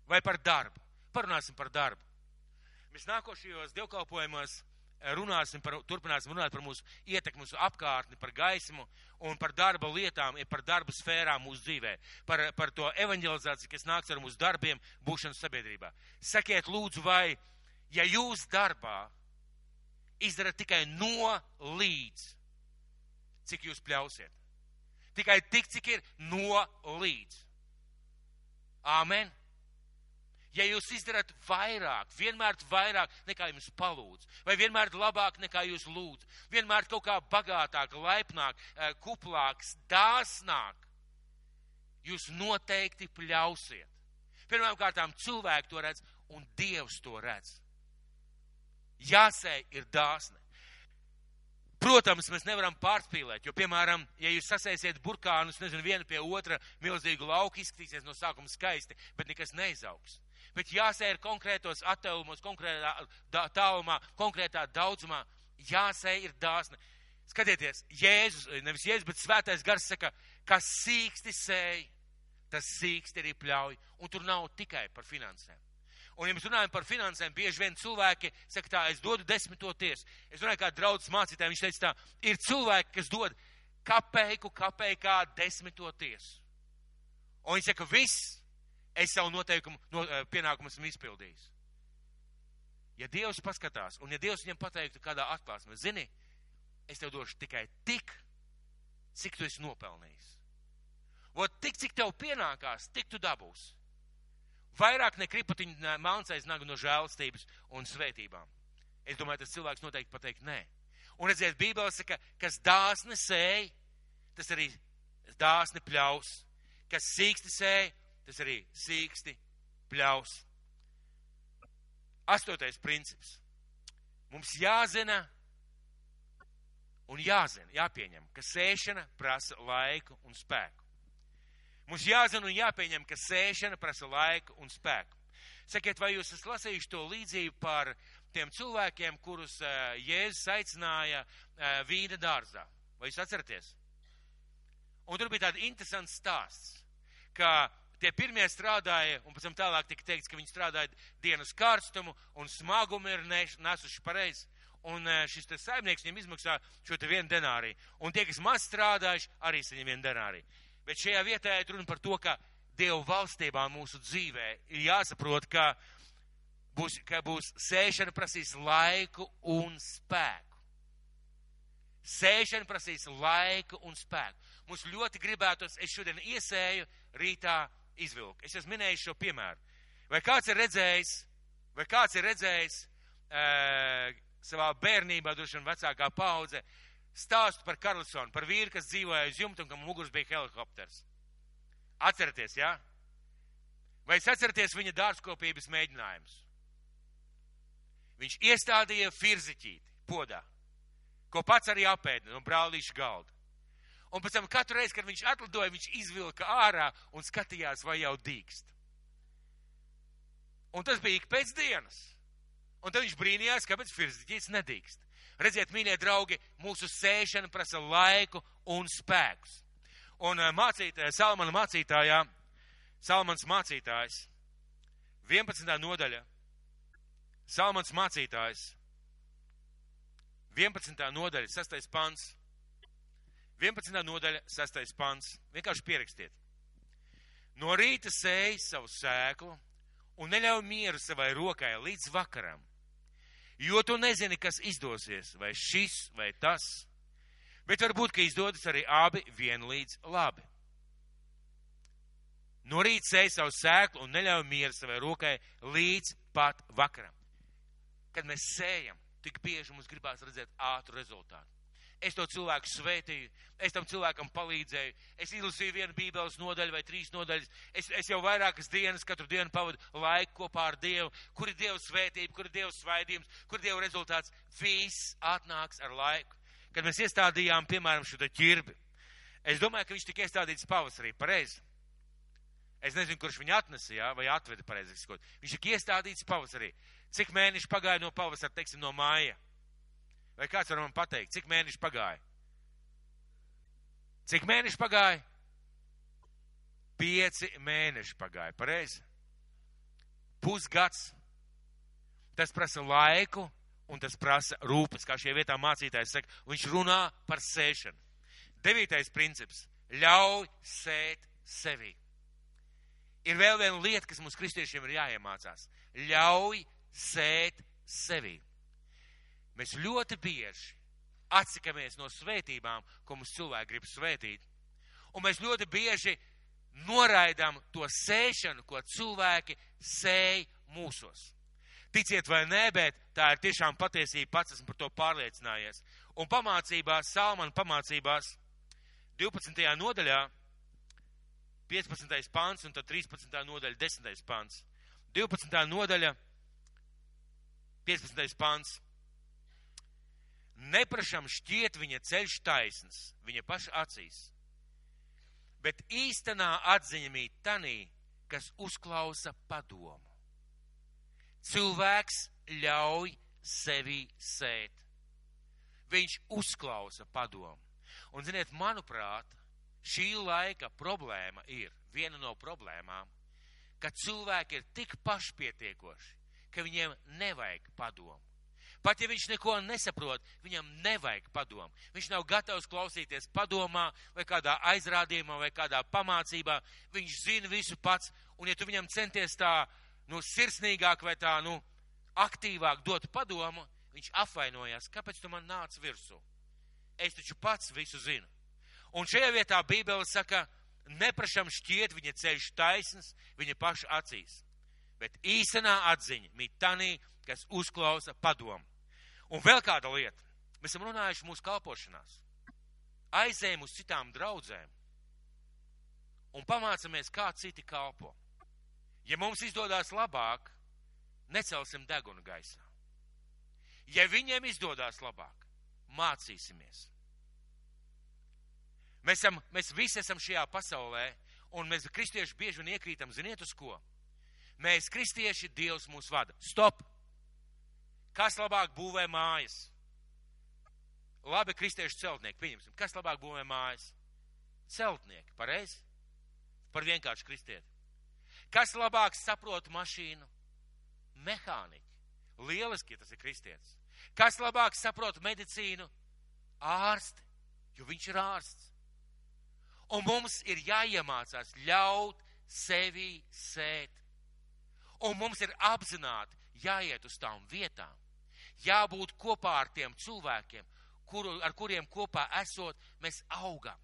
vai par darbu. Parunāsim par darbu. Mēs nākošajos dievkalpojumos runāsim par, turpināsim runāt par mūsu ietekmi uz apkārtni, par gaismu un par darba lietām, par darba sfērām mūsu dzīvē, par, par to evanģelizāciju, kas nāks ar mūsu darbiem, būšanu sabiedrībā. Sakiet, lūdzu, vai, ja jūs darbā izdarat tikai no līdz, cik jūs pļausiet? Tikai tik, cik ir no līdz. Āmen. Ja jūs izdarat vairāk, vienmēr vairāk nekā jums palūdz, vai vienmēr labāk nekā jūs lūdz, vienmēr kaut kā bagātāk, laipnāk, eh, kuplāk, dāsnāk, jūs noteikti pļausiet. Pirmkārt, cilvēki to redz, un Dievs to redz. Jāsē ir dāsne. Protams, mēs nevaram pārspīlēt, jo, piemēram, ja jūs sasēsiet burkānus, nezinu, vienu pie otra, milzīgu lauku izskatīsies no sākuma skaisti, bet nekas neizaugs. Bet jāsēj konkrētos attēlumos, konkrētā tālumā, konkrētā daudzumā, jāsēj ir dāsna. Skatieties, Jēzus, nevis Jēzus, bet svētais gars saka, kas sīksti sēj, tas sīksti arī pļauj, un tur nav tikai par finansēm. Un, ja mēs runājam par finansēm, bieži vien cilvēki saka tā, es dodu desmito tiesu. Es runāju kā draudzes mācītājiem, viņš teica tā, ir cilvēki, kas dod kapeiku, kapeikā desmito tiesu. Un viņi saka, viss, es savu noteikumu, no, eh, pienākumu esmu izpildījis. Ja Dievs paskatās, un ja Dievs viņam pateiktu kādā atklāsmē, zini, es tev došu tikai tik, cik tu esi nopelnījis. Vot tik, cik tev pienākās, tik tu dabūsi vairāk nekripatiņa māncais nagu no žēlastības un svētībām. Es domāju, tas cilvēks noteikti pateikt nē. Un redziet, Bībele saka, kas dāsni sēj, tas arī dāsni pļaus. Kas sīksti sēj, tas arī sīksti pļaus. Astotais princips. Mums jāzina un jāzina, jāpieņem, ka sēšana prasa laiku un spēku. Mums jāzina un jāpieņem, ka sēšana prasa laiku un spēku. Sakiet, vai jūs esat lasījuši to līdzību par tiem cilvēkiem, kurus uh, Jēzus aicināja uh, vīna dārzā? Vai jūs atceraties? Un tur bija tāds interesants stāsts, ka tie pirmie strādāja, un pēc tam tālāk tika teikts, ka viņi strādāja dienas karstumu un smagumu ir nesuši pareizi. Un uh, šis saimnieks viņiem izmaksā šo te vienu denāriju. Un tie, kas maz strādājuši, arī saņem vienu denāriju. Bet šajā vietā ir runa par to, ka Dievu valstībā mūsu dzīvē ir jāsaprot, ka būs, ka būs sēšana prasīs laiku un spēku. Sēšana prasīs laiku un spēku. Mums ļoti gribētos, es šodien iesēju, rītā izvilku. Es esmu minējis šo piemēru. Vai kāds ir redzējis, vai kāds ir redzējis e, savā bērnībā, droši vien vecākā paudze, stāstu par Karlsonu, par vīru, kas dzīvoja uz jumta un kam muguras bija helikopters. Atcerieties, jā? Ja? Vai es atceraties viņa dārzkopības mēģinājumus? Viņš iestādīja firziķīti podā, ko pats arī apēda no brālīša galda. Un pēc tam katru reizi, kad viņš atlidoja, viņš izvilka ārā un skatījās, vai jau dīkst. Un tas bija ik pēc dienas. Un tad viņš brīnījās, kāpēc firziķītis nedīkst. Redziet, mīļie draugi, mūsu sēšana prasa laiku un spēkus. Un eh, mācītājā, Salmana mācītājā, Salmans mācītājs, 11. nodaļa, Salmans mācītājs, 11. nodaļa, 6. pants, 11. nodaļa, 6. pants, vienkārši pierakstiet. No rīta sēj savu sēklu un neļauj mieru savai rokai līdz vakaram jo tu nezini, kas izdosies, vai šis vai tas. Bet varbūt, ka izdodas arī abi vienlīdz labi. No rīta sēž savu sēklu un neļauj mieru savai rokai līdz pat vakaram. Kad mēs sējam, tik bieži mums gribās redzēt ātru rezultātu. Es to cilvēku svētīju, es tam cilvēkam palīdzēju, es izlasīju vienu bībeles nodaļu vai trīs nodaļas, es, es jau vairākas dienas katru dienu pavadu laiku kopā ar Dievu, kur ir Dieva svētība, kur ir Dieva svaidījums, kur ir Dieva rezultāts. Viss atnāks ar laiku. Kad mēs iestādījām, piemēram, šo ķirbi, es domāju, ka viņš tika iestādīts pavasarī, pareizi. Es nezinu, kurš viņu atnesa, jā, vai atveda pareizi. Viņš tika iestādīts pavasarī. Cik mēneši pagāja no pavasara, teiksim, no māja? Vai kāds var man pateikt, cik mēneši pagāja? Cik mēneši pagāja? Pieci mēneši pagāja, pareizi? Pusgads. tas prasa laiku un tas prasa rūpes, kā šie vietā mācītājs saka, viņš runā par sēšanu. Devītais princips - ļauj sēt sevi. Ir vēl viena lieta, kas mums kristiešiem ir jāiemācās. Ļauj sēt sevi. Mēs ļoti bieži atsakamies no svētībām, ko mums cilvēki grib svētīt, un mēs ļoti bieži noraidām to sēšanu, ko cilvēki sēj mūsos. Ticiet vai nē, bet tā ir tiešām patiesība, pats esmu par to pārliecinājies. Un pamācībās, Salmana pamācībās, 12. nodaļā, 15. pants un tad 13. nodaļa, 10. pants. 12. nodaļa, 15. pants. Neprašam šķiet viņa ceļš taisns, viņa paša acīs. Bet īstenā atziņa mīt tanī, kas uzklausa padomu. Cilvēks ļauj sevi sēt. Viņš uzklausa padomu. Un, ziniet, manuprāt, šī laika problēma ir viena no problēmām, ka cilvēki ir tik pašpietiekoši, ka viņiem nevajag padomu. Pat ja viņš neko nesaprot, viņam nevajag padomu. Viņš nav gatavs klausīties padomā, vai kādā aizrādījumā, vai kādā pamācībā. Viņš zina visu pats, un ja tu viņam centies tā, nu, sirsnīgāk vai tā, nu, aktīvāk dot padomu, viņš apvainojas, kāpēc tu man nāc virsū? Es taču pats visu zinu. Un šajā vietā Bībele saka, neprašam šķiet viņa ceļš taisns viņa paša acīs. Bet īstenā atziņa mīt tanī, kas uzklausa padomu. Un vēl kāda lieta. Mēs esam runājuši mūsu kalpošanās. Aizējam uz citām draudzēm un pamācamies, kā citi kalpo. Ja mums izdodas labāk, necelsim degunu gaisā. Ja viņiem izdodas labāk, mācīsimies. Mēs, esam, mēs visi esam šajā pasaulē, un mēs kristieši bieži vien iekrītam, ziniet, uz ko? Mēs, kristieši, Dievs mūs vada. Stop! Kas labāk būvē mājas? Labi, kristiešu celtnieki, pieņemsim. Kas labāk būvē mājas? Celtnieki, pareizi? Par vienkāršu kristieti. Kas labāk saprot mašīnu? Mehāniķi. Lieliski, ja tas ir kristietis. Kas labāk saprot medicīnu? Ārsti, jo viņš ir ārsts. Un mums ir jāiemācās ļaut sevi sēt. Un mums ir apzināti jāiet uz tām vietām, jābūt kopā ar tiem cilvēkiem, kuru, ar kuriem kopā esot, mēs augam.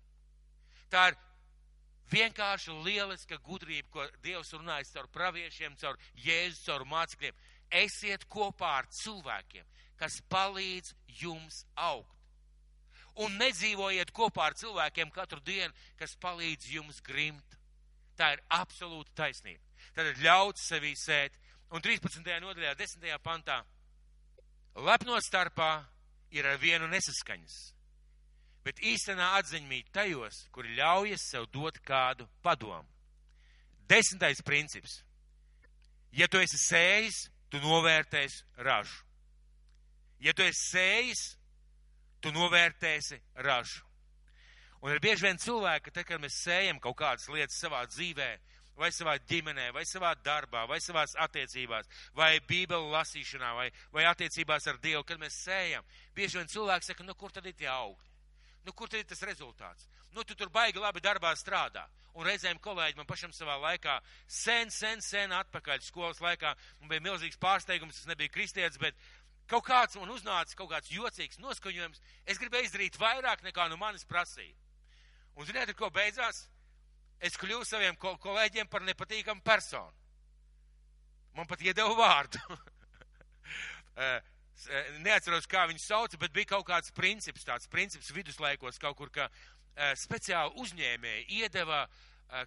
Tā ir vienkārši lieliska gudrība, ko Dievs runājas caur praviešiem, caur Jēzus, caur mācekļiem. Esiet kopā ar cilvēkiem, kas palīdz jums augt. Un nedzīvojiet kopā ar cilvēkiem katru dienu, kas palīdz jums grimt. Tā ir absolūta taisnība. Tad ir ļauts sevī sēt. Un 13. nodaļā, 10. pantā, lepno starpā ir ar vienu nesaskaņas, bet īstenā atziņa mīt tajos, kuri ļaujas sev dot kādu padomu. Desmitais princips. Ja tu esi sējis, tu novērtēsi ražu. Ja tu esi sējis, tu novērtēsi ražu. Un ir bieži vien cilvēki, tad, kad mēs sējam kaut kādas lietas savā dzīvē, vai savā ģimenē, vai savā darbā, vai savās attiecībās, vai bībeli lasīšanā, vai, vai attiecībās ar Dievu, kad mēs sējam, bieži vien cilvēki saka, nu kur tad ir tie augļi? Nu, kur tad ir tas rezultāts? Nu, tu tur baigi labi darbā strādā. Un reizēm kolēģi man pašam savā laikā, sen, sen, sen atpakaļ skolas laikā, man bija milzīgs pārsteigums, es nebiju kristietis, bet kaut kāds man uznāca, kaut kāds jocīgs noskaņojums. Es gribēju izdarīt vairāk nekā no manis prasīja. Un ziniet, ar ko beidzās? Es kļuvu saviem kol kolēģiem par nepatīkamu personu. Man pat iedeva vārdu. Eh, eh, neatceros, kā viņu sauca, bet bija kaut kāds princips, tāds princips viduslaikos kaut kur, ka eh, speciāli uzņēmēji iedeva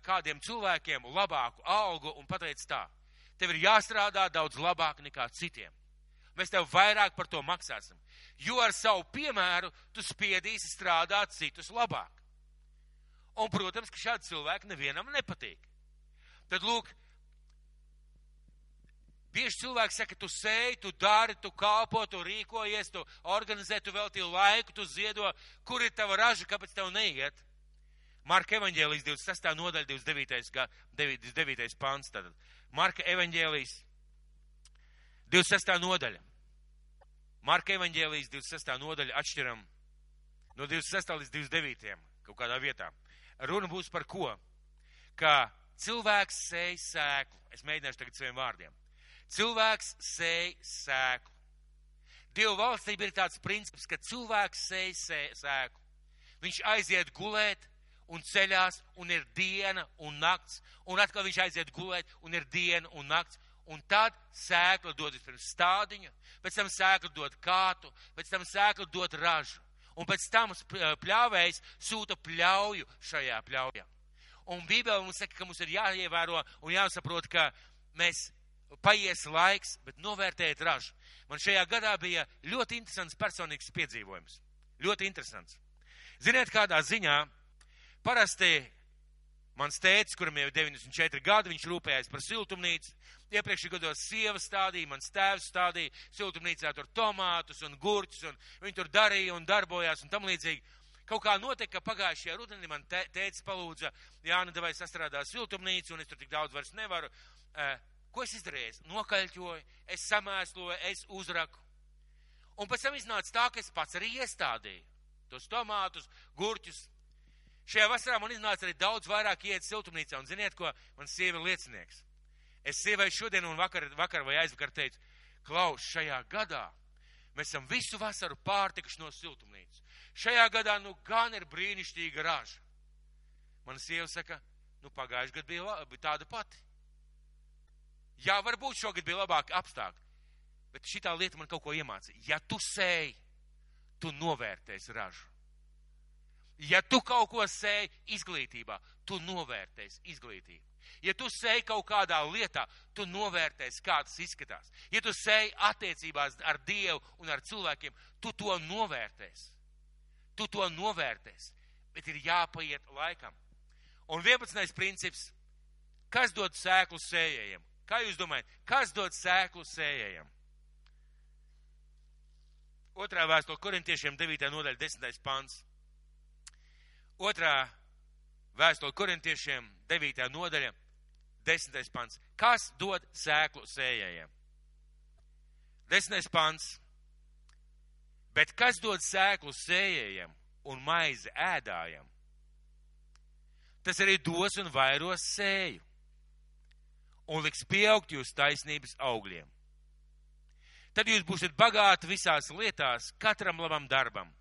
kādiem cilvēkiem labāku algu un pateica tā, tev ir jāstrādā daudz labāk nekā citiem. Mēs tev vairāk par to maksāsim, jo ar savu piemēru tu spiedīsi strādāt citus labāk. Un, protams, ka šādi cilvēki nevienam nepatīk. Tad, lūk, bieži cilvēki saka, tu sēji, tu dari, tu kalpo, tu rīkojies, tu organizē, tu veltīji laiku, tu ziedo, kur ir tava raža, kāpēc tev neiet. Marka evaņģēlijas 26. nodaļa, 29. 29. pāns. Tātad. Marka evaņģēlijas 26. nodaļa. Marka evaņģēlijas 26. nodaļa atšķiram no 26. līdz 29. kaut kādā vietā. Runa būs par ko? Ka cilvēks sēj sēklu. Es mēģināšu tagad saviem vārdiem. Cilvēks sēj sēklu. Dieva valstība ir tāds princips, ka cilvēks sēj sēklu. Viņš aiziet gulēt un ceļās, un ir diena un nakts, un atkal viņš aiziet gulēt, un ir diena un nakts, un tad sēkla dod pirms stādiņa, pēc tam sēkla dod kātu, pēc tam sēkla dod ražu, un pēc tam pļāvējs sūta pļauju šajā pļaujā. Un Bībele mums saka, ka mums ir jāievēro un jāsaprot, ka mēs paies laiks, bet novērtējiet ražu. Man šajā gadā bija ļoti interesants personīgs piedzīvojums. Ļoti interesants. Ziniet, kādā ziņā parasti mans tēcis, kuram jau 94 gadi, viņš rūpējās par siltumnīcu. Iepriekšējā gados sieva stādīja, mans tēvs stādīja siltumnīcā tur tomātus un gurķus, un viņi tur darīja un darbojās un tam līdzīgi. Kaut kā notika, ka pagājušajā rudenī man tēcis palūdza, Jāna, vai sastrādā siltumnīcu, un es tur tik daudz vairs nevaru. Uh, ko es izdarīju? Nokaļķoju, es samēsloju, es uzraku. Un pēc tam iznāca tā, ka es pats arī iestādīju tos tomātus, gurķus. Šajā vasarā man iznāca arī daudz vairāk iet siltumnīcā, un ziniet, ko man sieva liecinieks. Es sievai šodien un vakar, vakar vai aizvakar teicu, Klaus, šajā gadā mēs esam visu vasaru pārtikuši no siltumnīcas. Šajā gadā nu gan ir brīnišķīga raža. Mana sieva saka, nu pagājuši gadu bija, bija tāda pati. Jā, varbūt šogad bija labāki apstākļi, bet šī lieta man kaut ko iemācīja. Ja tu sēji, tu novērtēsi ražu. Ja tu kaut ko sēji izglītībā, tu novērtēsi izglītību. Ja tu sēji kaut kādā lietā, tu novērtēsi, kā tas izskatās. Ja tu sēji attiecībās ar Dievu un ar cilvēkiem, tu to novērtēsi tu to novērtēsi, bet ir jāpaiet laikam. Un 11. princips, kas dod sēklu sējējiem? Kā jūs domājat, kas dod sēklu sējējiem? Otrā vēstule korintiešiem 9. nodaļa 10. pants. Otrā vēstule korintiešiem 9. nodaļa 10. pants. Kas dod sēklu sējējiem? 10. pants. Bet kas dod sēklu sējējiem un maizi ēdājiem? Tas arī dos un vairos sēju un liks pieaugt jūsu taisnības augļiem. Tad jūs būsiet bagāti visās lietās, katram labam darbam,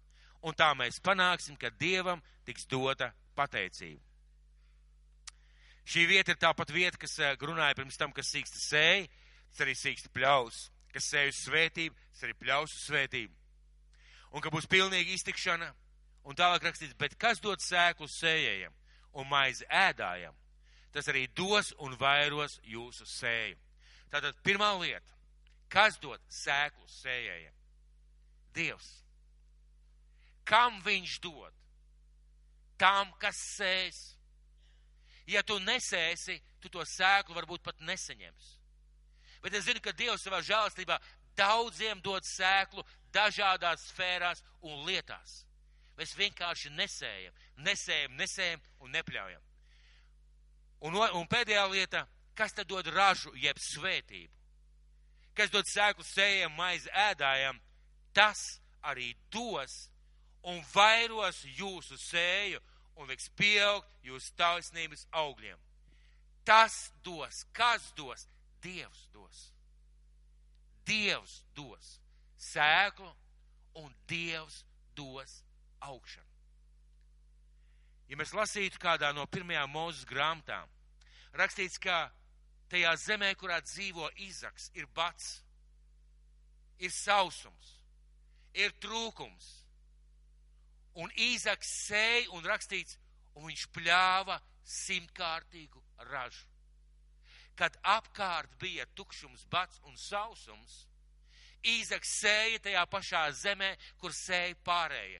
un tā mēs panāksim, ka Dievam tiks dota pateicība. Šī vieta ir tāpat vieta, kas eh, runāja pirms tam, kas sīksta sēja, tas arī sīksta pļaus, kas sēja uz svētību, tas arī pļaus uz svētību un ka būs pilnīga iztikšana. Un tālāk rakstīts, bet kas dod sēklu sējējiem un maizi ēdājiem, tas arī dos un vairos jūsu sēju. Tātad pirmā lieta, kas dod sēklu sējējiem? Dievs. Kam viņš dod? Tam, kas sēs. Ja tu nesēsi, tu to sēklu varbūt pat nesaņemsi. Bet es zinu, ka Dievs savā žēlastībā daudziem dod sēklu dažādās sfērās un lietās. Mēs vienkārši nesējam, nesējam, nesējam un nepļaujam. Un, un pēdējā lieta, kas tad dod ražu, jeb svētību? Kas dod sēklu sējam, maizi ēdājam, tas arī dos un vairos jūsu sēju un liks pieaugt jūsu taisnības augļiem. Tas dos, kas dos, Dievs dos. Dievs dos sēklu un Dievs dos augšanu. Ja mēs lasītu kādā no pirmajām mūzes grāmatām, rakstīts, ka tajā zemē, kurā dzīvo Izaks, ir bats, ir sausums, ir trūkums. Un Īzaks sēja un rakstīts, un viņš pļāva simtkārtīgu ražu. Kad apkārt bija tukšums, bats un sausums, Īzaks sēja tajā pašā zemē, kur sēja pārējie.